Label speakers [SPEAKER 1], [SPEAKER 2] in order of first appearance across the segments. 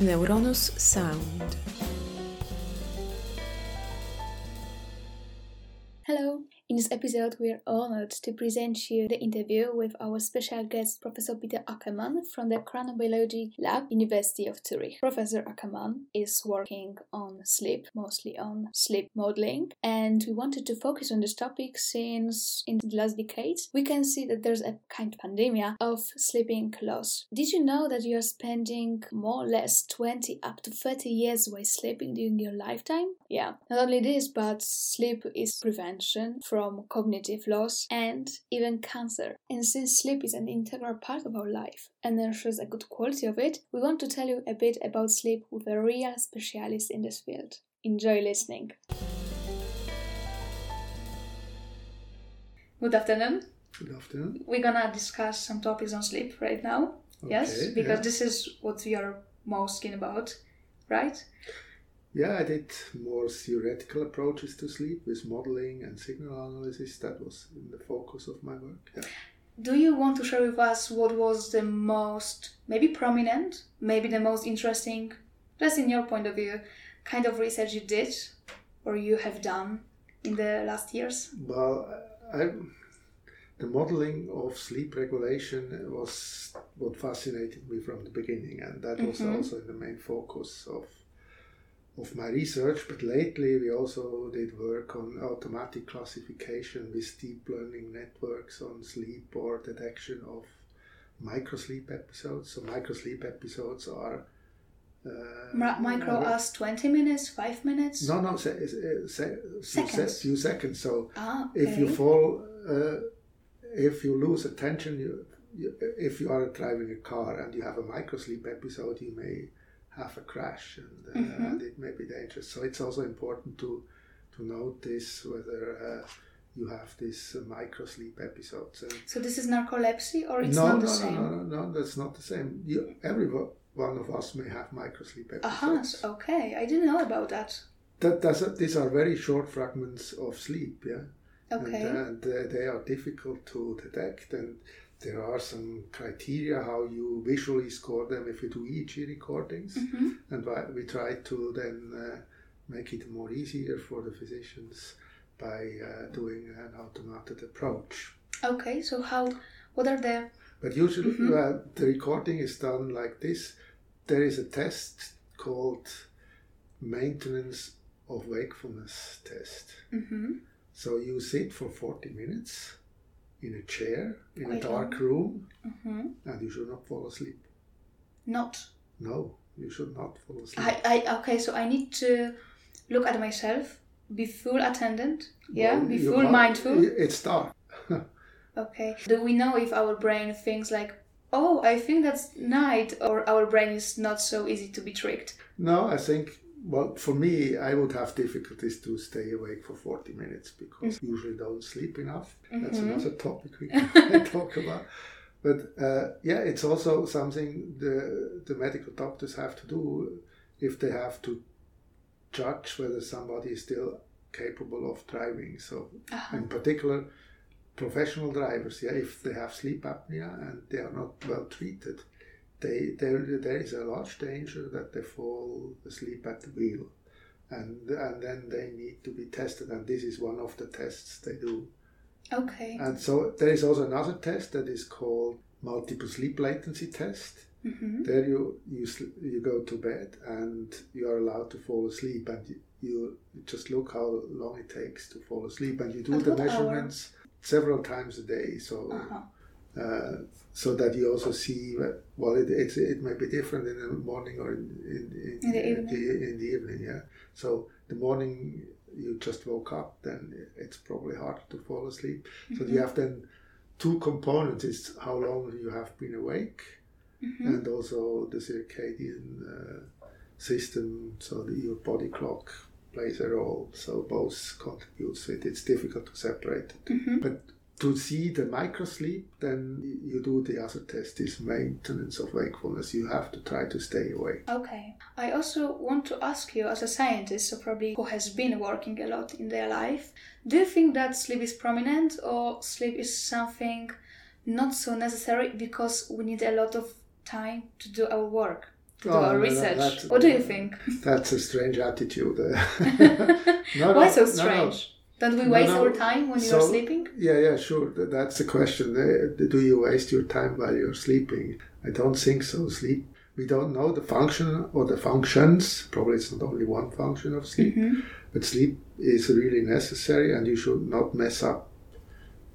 [SPEAKER 1] Neuronus Sound.
[SPEAKER 2] In this episode, we are honored to present you the interview with our special guest, Professor Peter Achermann from the Chronobiology Lab, University of Zurich. Professor Achermann is working on sleep, mostly on sleep modeling, and we wanted to focus on this topic since in the last decades we can see that there's a kind of pandemic of sleeping loss. Did you know that you are spending more or less 20 up to 30 years while sleeping during your lifetime? Yeah. Not only this, but sleep is prevention from from cognitive loss and even cancer. And since sleep is an integral part of our life and ensures a good quality of it, we want to tell you a bit about sleep with a real specialist in this field. Enjoy listening. Good afternoon.
[SPEAKER 3] Good afternoon.
[SPEAKER 2] We're gonna discuss some topics on sleep right now.
[SPEAKER 3] Okay,
[SPEAKER 2] yes, because
[SPEAKER 3] yeah.
[SPEAKER 2] this is what we are most keen about, right?
[SPEAKER 3] Yeah, I did more theoretical approaches to sleep with modeling and signal analysis. That was in the focus of my work. Yeah.
[SPEAKER 2] Do you want to share with us what was the most, maybe prominent, maybe the most interesting, just in your point of view, kind of research you did or you have done in the last years?
[SPEAKER 3] Well, I, the modeling of sleep regulation was what fascinated me from the beginning, and that was
[SPEAKER 2] Mhm.
[SPEAKER 3] also the main focus of of my research. But lately, we also did work on automatic classification with deep learning networks on sleep or detection of microsleep episodes. So microsleep episodes are uh,
[SPEAKER 2] micro
[SPEAKER 3] uh,
[SPEAKER 2] us 20 minutes, 5 minutes?
[SPEAKER 3] No, no, se- se- se-
[SPEAKER 2] Seconds.
[SPEAKER 3] few seconds. So
[SPEAKER 2] Ah, okay.
[SPEAKER 3] if you fall, uh, if you lose attention, you, you, if you are driving a car and you have a microsleep episode, you may have a crash and, uh,
[SPEAKER 2] Mhm.
[SPEAKER 3] and it may be dangerous. So it's also important to to notice whether uh, you have these uh, microsleep episodes. And
[SPEAKER 2] So this is narcolepsy or it's
[SPEAKER 3] no,
[SPEAKER 2] not
[SPEAKER 3] no,
[SPEAKER 2] the
[SPEAKER 3] no,
[SPEAKER 2] same?
[SPEAKER 3] no, no, no, no, that's not the same. You, every one of us may have microsleep episodes.
[SPEAKER 2] Aha, so- okay. I didn't know about that.
[SPEAKER 3] That, that's these are very short fragments of sleep, yeah.
[SPEAKER 2] Okay.
[SPEAKER 3] And, and uh, they are difficult to detect, and there are some criteria how you visually score them if you do EEG recordings.
[SPEAKER 2] Mhm.
[SPEAKER 3] And why- we try to then uh, make it more easier for the physicians by uh, doing an automated approach.
[SPEAKER 2] Okay, so how, what are the,
[SPEAKER 3] But usually,
[SPEAKER 2] Mhm.
[SPEAKER 3] uh, the recording is done like this. There is a test called maintenance of wakefulness test.
[SPEAKER 2] hmm
[SPEAKER 3] So you sit for 40 minutes in a chair in
[SPEAKER 2] Quite
[SPEAKER 3] a dark
[SPEAKER 2] long.
[SPEAKER 3] room
[SPEAKER 2] hmm
[SPEAKER 3] and you should not fall asleep.
[SPEAKER 2] not.
[SPEAKER 3] No, you should not fall asleep.
[SPEAKER 2] I, I, okay, so I need to look at myself, be full attendant, yeah,
[SPEAKER 3] Well,
[SPEAKER 2] be full
[SPEAKER 3] are-
[SPEAKER 2] mindful.
[SPEAKER 3] It's dark.
[SPEAKER 2] Okay. Do we know if our brain thinks like, oh, I think that's night, or our brain is not so easy to be tricked?
[SPEAKER 3] No, I think, well, for me, I would have difficulties to stay awake for 40 minutes because
[SPEAKER 2] Mm.
[SPEAKER 3] usually don't sleep enough. That's
[SPEAKER 2] Mhm.
[SPEAKER 3] another topic we can talk about. But uh, yeah, it's also something the, the medical doctors have to do if they have to judge whether somebody is still capable of driving. So,
[SPEAKER 2] Uh-huh.
[SPEAKER 3] in particular, professional drivers, yeah, if they have sleep apnea and they are not well treated, they there there is a large danger that they fall asleep at the wheel, and and then they need to be tested, and this is one of the tests they do.
[SPEAKER 2] Okay.
[SPEAKER 3] And so there is also another test that is called multiple sleep latency test.
[SPEAKER 2] hmm
[SPEAKER 3] There you you you go to bed and you are allowed to fall asleep, and you, you just look how long it takes to fall asleep, and you do the
[SPEAKER 2] what hour?
[SPEAKER 3] measurements several times a day. So
[SPEAKER 2] Uh-huh.
[SPEAKER 3] Uh, so that you also see well it, it's, it may be different in the morning or in, in, in,
[SPEAKER 2] In the evening.
[SPEAKER 3] in the evening yeah so the morning you just woke up then it's probably hard to fall asleep so
[SPEAKER 2] Mm-hmm.
[SPEAKER 3] you have then two components it's how long you have been awake
[SPEAKER 2] Mhm.
[SPEAKER 3] and also the circadian uh, system so that your body clock plays a role so both contributes it it's difficult to separate it
[SPEAKER 2] Mhm.
[SPEAKER 3] but to see the microsleep, then you do the other test, this maintenance of wakefulness. You have to try to stay awake.
[SPEAKER 2] Okay. I also want to ask you, as a scientist, so probably who has been working a lot in their life, do you think that sleep is prominent or sleep is something not so necessary because we need a lot of time to do our work? To do
[SPEAKER 3] Oh,
[SPEAKER 2] our
[SPEAKER 3] no, no,
[SPEAKER 2] research. what do you think?
[SPEAKER 3] That's a strange attitude. No,
[SPEAKER 2] Why
[SPEAKER 3] no,
[SPEAKER 2] so strange? Don't we waste
[SPEAKER 3] no.
[SPEAKER 2] our time when
[SPEAKER 3] So-
[SPEAKER 2] you're sleeping?
[SPEAKER 3] Yeah, yeah, sure. That's the question. Do you waste your time while you're sleeping? I don't think so. Sleep. We don't know the function or the functions. Probably it's not only one function of sleep,
[SPEAKER 2] Mm-hmm.
[SPEAKER 3] but sleep is really necessary, and you should not mess up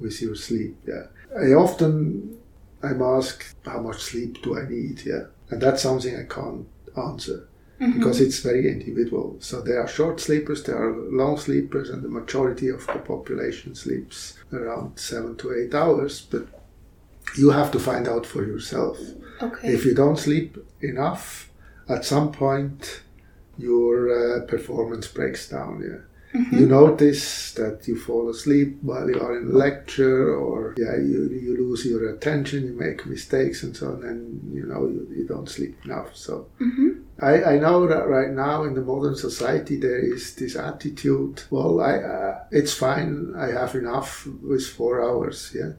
[SPEAKER 3] with your sleep. Yeah. I often I'm asked how much sleep do I need. Yeah, and that's something I can't answer
[SPEAKER 2] Mm-hmm.
[SPEAKER 3] because it's very individual. So there are short sleepers, there are long sleepers, and the majority of the population sleeps around seven to eight hours. But you have to find out for yourself.
[SPEAKER 2] Okay.
[SPEAKER 3] If you don't sleep enough, at some point your uh, performance breaks down. Yeah. You notice that you fall asleep while you are in a lecture, or yeah, you, you lose your attention, you make mistakes, and so on, and you know you, you don't sleep enough. So I, I know that right now in the modern society there is this attitude. Well, I uh, it's fine. I have enough with four hours. Yeah,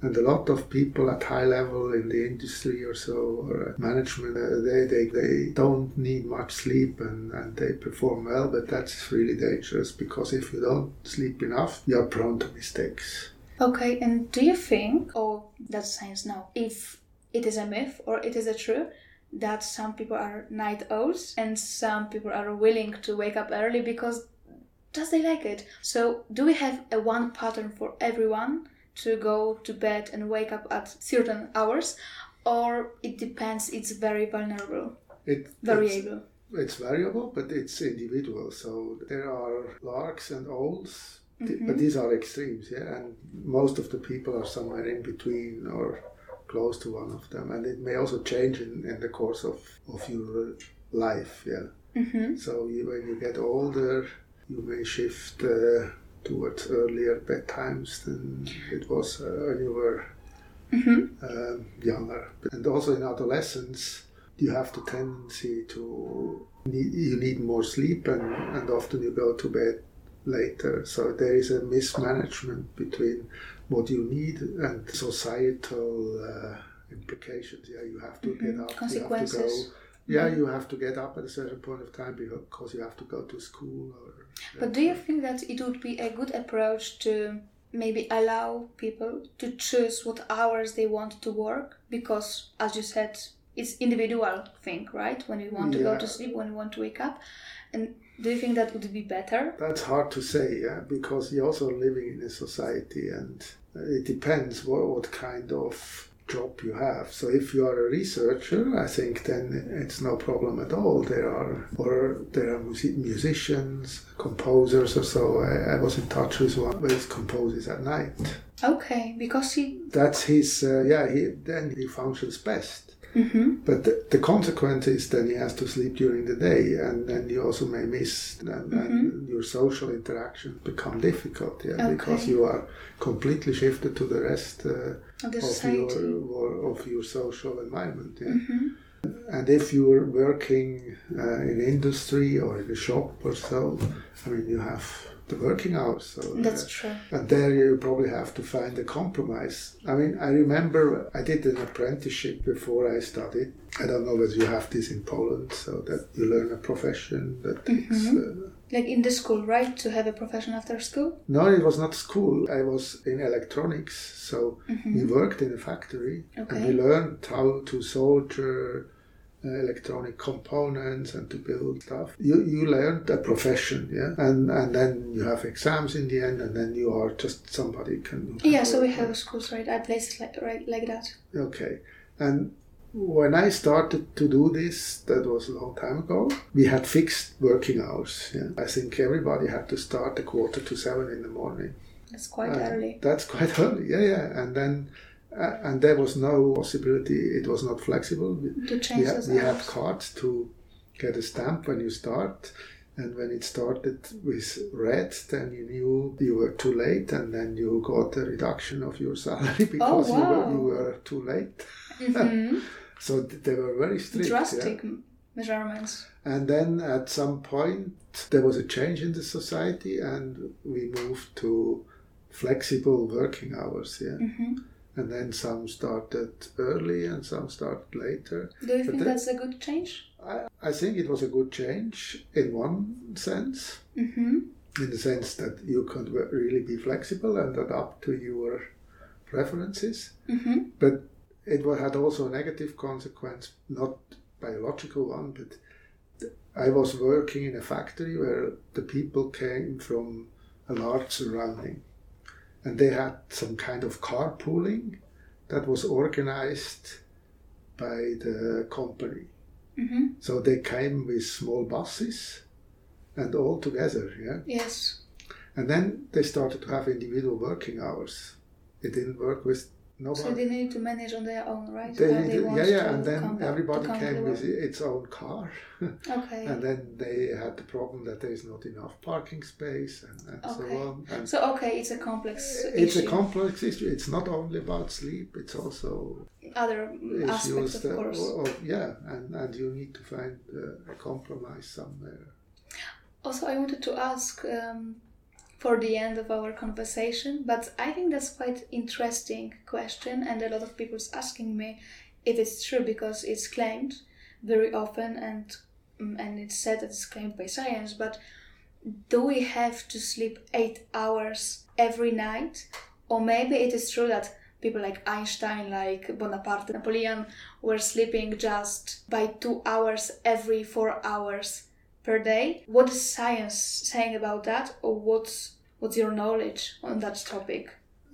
[SPEAKER 3] and a lot of people at high level in the industry or so or management uh, they, they they don't need much sleep and, and they perform well. But that's really dangerous because if you don't sleep enough, you're prone to mistakes.
[SPEAKER 2] Okay, and do you think, or that's science now, if it is a myth or it is a true that some people are night owls and some people are willing to wake up early because just they like it? So, do we have a one pattern for everyone to go to bed and wake up at certain hours, or it depends? It's very vulnerable,
[SPEAKER 3] It
[SPEAKER 2] variable.
[SPEAKER 3] it's variable, but it's individual. So there are larks and owls, th- but these are extremes, yeah. And most of the people are somewhere in between or close to one of them, and it may also change in, in the course of of your life, yeah.
[SPEAKER 2] Mm-hmm.
[SPEAKER 3] So you, when you get older, you may shift uh, towards earlier bedtimes than it was uh, when you were
[SPEAKER 2] Mm-hmm.
[SPEAKER 3] um, younger. And also in adolescence, you have the tendency to need, you need more sleep, and, and often you go to bed later. So there is a mismanagement between what you need and societal uh, implications. Yeah, you have to get up. You have to go. Yeah, mm. you have to get up at a certain point of time because you have to go to school. Or,
[SPEAKER 2] But do you think that it would be a good approach to maybe allow people to choose what hours they want to work? Because, as you said, it's individual thing, right? When you want to go to sleep, when you want to wake up, and do you think that would be better?
[SPEAKER 3] That's hard to say, yeah, because you're also living in a society, and it depends what, what kind of job you have. So if you are a researcher, I think then it's no problem at all. There are or there are music, musicians, composers, or so. I, I was in touch with one who composes at night.
[SPEAKER 2] Okay, because he.
[SPEAKER 3] That's his. Uh, yeah, he then he functions best.
[SPEAKER 2] Mm-hmm.
[SPEAKER 3] But the, the consequence is then he has to sleep during the day, and then you also may miss, and, and your social interactions become difficult, yeah, because you are completely shifted to the rest uh,
[SPEAKER 2] Of
[SPEAKER 3] of your of your social environment, yeah.
[SPEAKER 2] Mhm.
[SPEAKER 3] And if you're working uh, in industry or in a shop or so, I mean, you have the working hours. So
[SPEAKER 2] That's
[SPEAKER 3] uh,
[SPEAKER 2] true.
[SPEAKER 3] and there you probably have to find a compromise. I mean, I remember I did an apprenticeship before I studied. I don't know whether you have this in Poland, so that you learn a profession that takes. Uh,
[SPEAKER 2] Like in the school, right? To have a profession after school?
[SPEAKER 3] no, it was not school. I was in electronics, so we worked in a factory and we learned how to solder electronic components and to build stuff. You you learned a profession, yeah, and and then you have exams in the end, and then you are just somebody can.
[SPEAKER 2] Yeah, so we have schools, right? At places like right like that.
[SPEAKER 3] Okay, and when I started to do this, that was a long time ago. We had fixed working hours. Yeah, I think everybody had to start a quarter to seven in the morning.
[SPEAKER 2] That's quite
[SPEAKER 3] Uh,
[SPEAKER 2] early.
[SPEAKER 3] That's quite early. Yeah, yeah, and then. Uh, and there was no possibility; it was not flexible. We-
[SPEAKER 2] To
[SPEAKER 3] we,
[SPEAKER 2] change
[SPEAKER 3] had,
[SPEAKER 2] those
[SPEAKER 3] we had cards to get a stamp when you start and when it started with red then you knew you were too late and then you got a reduction of your salary because you,
[SPEAKER 2] Oh, wow.
[SPEAKER 3] were, you were too late
[SPEAKER 2] Mhm.
[SPEAKER 3] so th- they were very strict.
[SPEAKER 2] Drastic m- measurements.
[SPEAKER 3] and then at some point there was a change in the society and we moved to flexible working hours yeah
[SPEAKER 2] hmm
[SPEAKER 3] and then some started early and some started later.
[SPEAKER 2] Do you
[SPEAKER 3] But
[SPEAKER 2] think
[SPEAKER 3] that-
[SPEAKER 2] that's a good change?
[SPEAKER 3] I, I think it was a good change in one sense,
[SPEAKER 2] Mm-hmm.
[SPEAKER 3] in the sense that you could really be flexible and adapt to your preferences.
[SPEAKER 2] Mm-hmm.
[SPEAKER 3] But it had also a negative consequence, not biological one, but I was working in a factory where the people came from a large surrounding and they had some kind of carpooling that was organized by the company.
[SPEAKER 2] Mm-hmm.
[SPEAKER 3] So they came with small buses and all together, yeah.
[SPEAKER 2] Yes.
[SPEAKER 3] And then they started to have individual working hours. It didn't work with nobody.
[SPEAKER 2] So they need to manage on their own, right?
[SPEAKER 3] They needed- yeah, yeah, and then
[SPEAKER 2] come-
[SPEAKER 3] everybody came with its own car,
[SPEAKER 2] Okay.
[SPEAKER 3] and then they had the problem that there is not enough parking space and, and
[SPEAKER 2] Okay.
[SPEAKER 3] so on. And
[SPEAKER 2] so okay, it's a complex
[SPEAKER 3] it's a complex issue. It's not only about sleep; it's also
[SPEAKER 2] Other aspects,
[SPEAKER 3] issues
[SPEAKER 2] of
[SPEAKER 3] that,
[SPEAKER 2] course.
[SPEAKER 3] of- yeah, and, and you need to find uh, a compromise somewhere.
[SPEAKER 2] Also, I wanted to ask um, for the end of our conversation, but I think that's quite interesting question, and a lot of people's asking me if it's true because it's claimed very often, and mm, and it's said that it's claimed by science. But do we have to sleep eight hours every night, or maybe it is true that people like Einstein, like Bonaparte, Napoleon were sleeping just by two hours every four hours per day. What is science saying about that, or what's what's your knowledge on that topic?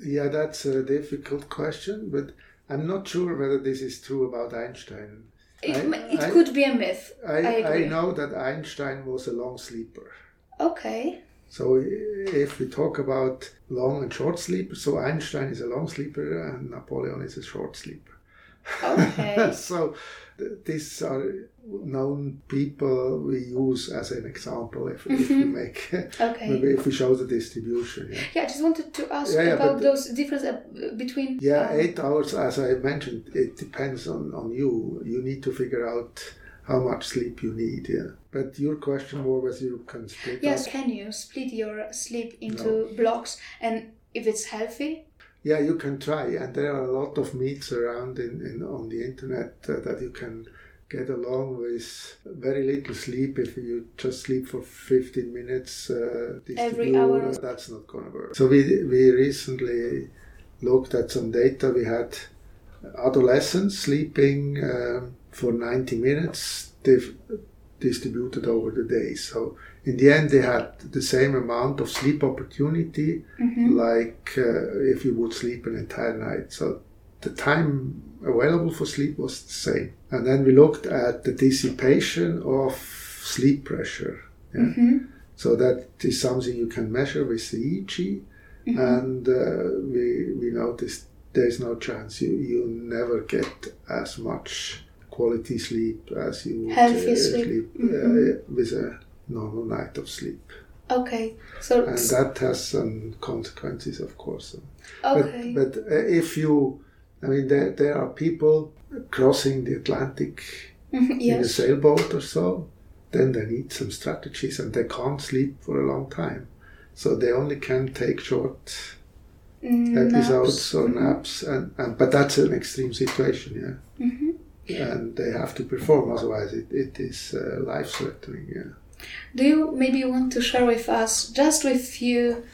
[SPEAKER 3] Yeah, that's a difficult question, but I'm not sure whether this is true about Einstein.
[SPEAKER 2] It,
[SPEAKER 3] I-
[SPEAKER 2] it
[SPEAKER 3] I-
[SPEAKER 2] could be a myth.
[SPEAKER 3] I,
[SPEAKER 2] I.
[SPEAKER 3] I know that Einstein was a long sleeper.
[SPEAKER 2] Okay.
[SPEAKER 3] So if we talk about long and short sleepers, so Einstein is a long sleeper and Napoleon is a short sleeper.
[SPEAKER 2] Okay.
[SPEAKER 3] so these are known people we use as an example if, if we make
[SPEAKER 2] Okay.
[SPEAKER 3] maybe if we show the distribution. Yeah,
[SPEAKER 2] Yeah, I just wanted to ask
[SPEAKER 3] Yeah, yeah,
[SPEAKER 2] about those difference uh, between.
[SPEAKER 3] yeah
[SPEAKER 2] um,
[SPEAKER 3] eight hours as I mentioned, it depends on, on you. You need to figure out how much sleep you need. Yeah, but your question more was you can split
[SPEAKER 2] Yes,
[SPEAKER 3] up.
[SPEAKER 2] can you split your sleep into blocks and if it's healthy?
[SPEAKER 3] Yeah, you can try, and there are a lot of myths around in, in on the internet uh, that you can get along with very little sleep if you just sleep for 15 minutes uh,
[SPEAKER 2] Every hour.
[SPEAKER 3] uh, That's not going to work. So we we recently looked at some data. We had adolescents sleeping um, for 90 minutes distributed over the day. So in the end, they had the same amount of sleep opportunity
[SPEAKER 2] Mm-hmm.
[SPEAKER 3] like uh, if you would sleep an entire night. So the time available for sleep was the same. And then we looked at the dissipation of sleep pressure. Yeah?
[SPEAKER 2] Mm-hmm.
[SPEAKER 3] So that is something you can measure with the EEG.
[SPEAKER 2] Mm-hmm.
[SPEAKER 3] And uh, we, we noticed there's no chance you, you never get as much quality sleep as you would uh,
[SPEAKER 2] sleep.
[SPEAKER 3] uh,
[SPEAKER 2] Mhm.
[SPEAKER 3] with a normal night of sleep.
[SPEAKER 2] Okay. So
[SPEAKER 3] And that has some consequences, of course.
[SPEAKER 2] okay.
[SPEAKER 3] But, but uh, if you, I mean, there, there are people crossing the Atlantic in a sailboat or so, then they need some strategies and they can't sleep for a long time. So they only can take short episodes
[SPEAKER 2] Naps.
[SPEAKER 3] or
[SPEAKER 2] Mhm.
[SPEAKER 3] naps, and, and but that's an extreme situation, yeah.
[SPEAKER 2] Mhm.
[SPEAKER 3] And they have to perform, otherwise it, it is uh, life threatening, yeah.
[SPEAKER 2] Do you maybe want to share with us just with few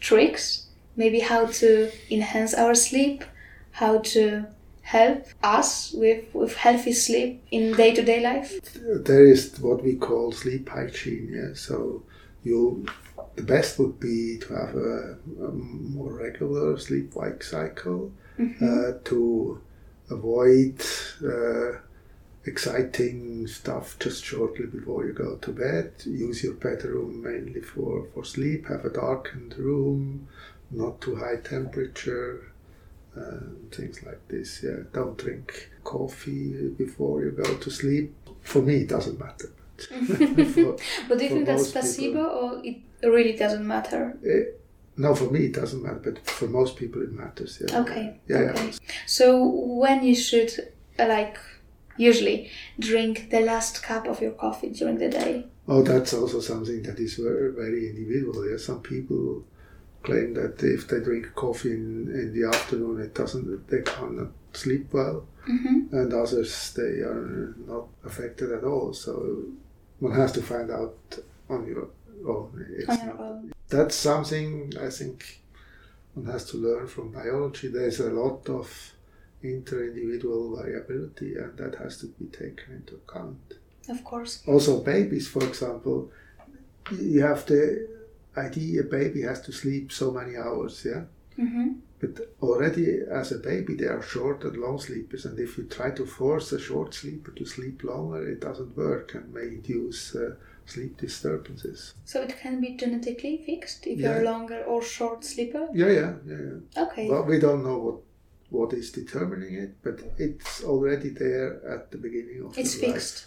[SPEAKER 2] tricks, maybe how to enhance our sleep, how to help us with, with healthy sleep in day to day life?
[SPEAKER 3] there is what we call sleep hygiene. Yeah, so you the best would be to have a, a more regular sleep wake cycle uh, to avoid uh, exciting stuff just shortly before you go to bed. Use your bedroom mainly for, for sleep. Have a darkened room, not too high temperature. Uh, things like this. Yeah, don't drink coffee before you go to sleep. For me, it doesn't matter. For-
[SPEAKER 2] But do you think that's
[SPEAKER 3] most people.
[SPEAKER 2] placebo or it really doesn't matter?
[SPEAKER 3] eh, no, for me it doesn't matter, but for most people it matters. Yeah.
[SPEAKER 2] Okay.
[SPEAKER 3] Yeah.
[SPEAKER 2] okay.
[SPEAKER 3] yeah.
[SPEAKER 2] So when you should uh, like usually drink the last cup of your coffee during the day?
[SPEAKER 3] Oh, that's also something that is very, very individual. Yeah, some people claim that if they drink coffee in, in the afternoon, it doesn't, they cannot sleep well,
[SPEAKER 2] Mm-hmm.
[SPEAKER 3] and others they are not affected at all. So one has to find out on your own. It's
[SPEAKER 2] On your own.
[SPEAKER 3] that's something I think one has to learn from biology. There's a lot of inter-individual variability, and that has to be taken into account.
[SPEAKER 2] Of course.
[SPEAKER 3] Also, babies, for example, you have the idea a baby has to sleep so many hours, yeah.
[SPEAKER 2] Mm-hmm.
[SPEAKER 3] But already as a baby, they are short and long sleepers, and if you try to force a short sleeper to sleep longer, it doesn't work and may induce uh, sleep disturbances.
[SPEAKER 2] So it can be genetically fixed if
[SPEAKER 3] Yeah.
[SPEAKER 2] you're a longer or short sleeper.
[SPEAKER 3] Yeah, yeah, yeah. yeah.
[SPEAKER 2] Okay.
[SPEAKER 3] Well, we don't know what what is determining it, but it's already there at the beginning of
[SPEAKER 2] it's
[SPEAKER 3] the life.
[SPEAKER 2] fixed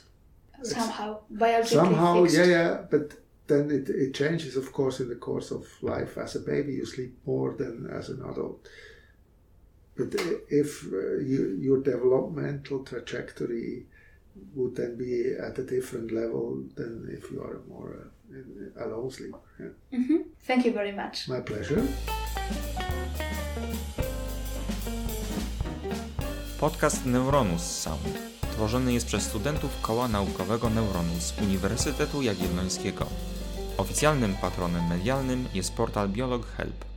[SPEAKER 2] somehow biologically
[SPEAKER 3] Somehow,
[SPEAKER 2] fixed.
[SPEAKER 3] yeah, yeah, but then it, it changes, of course, in the course of life. As a baby, you sleep more than as an adult. But if uh, you, your developmental trajectory would then be at a different level than if you are more uh, a long sleeper. Yeah.
[SPEAKER 2] hmm Thank you very much.
[SPEAKER 3] My pleasure.
[SPEAKER 4] Podcast Neuronus Sound tworzony jest przez studentów Koła Naukowego Neuronus Uniwersytetu Jagiellońskiego. Oficjalnym patronem medialnym jest portal Biolog Help.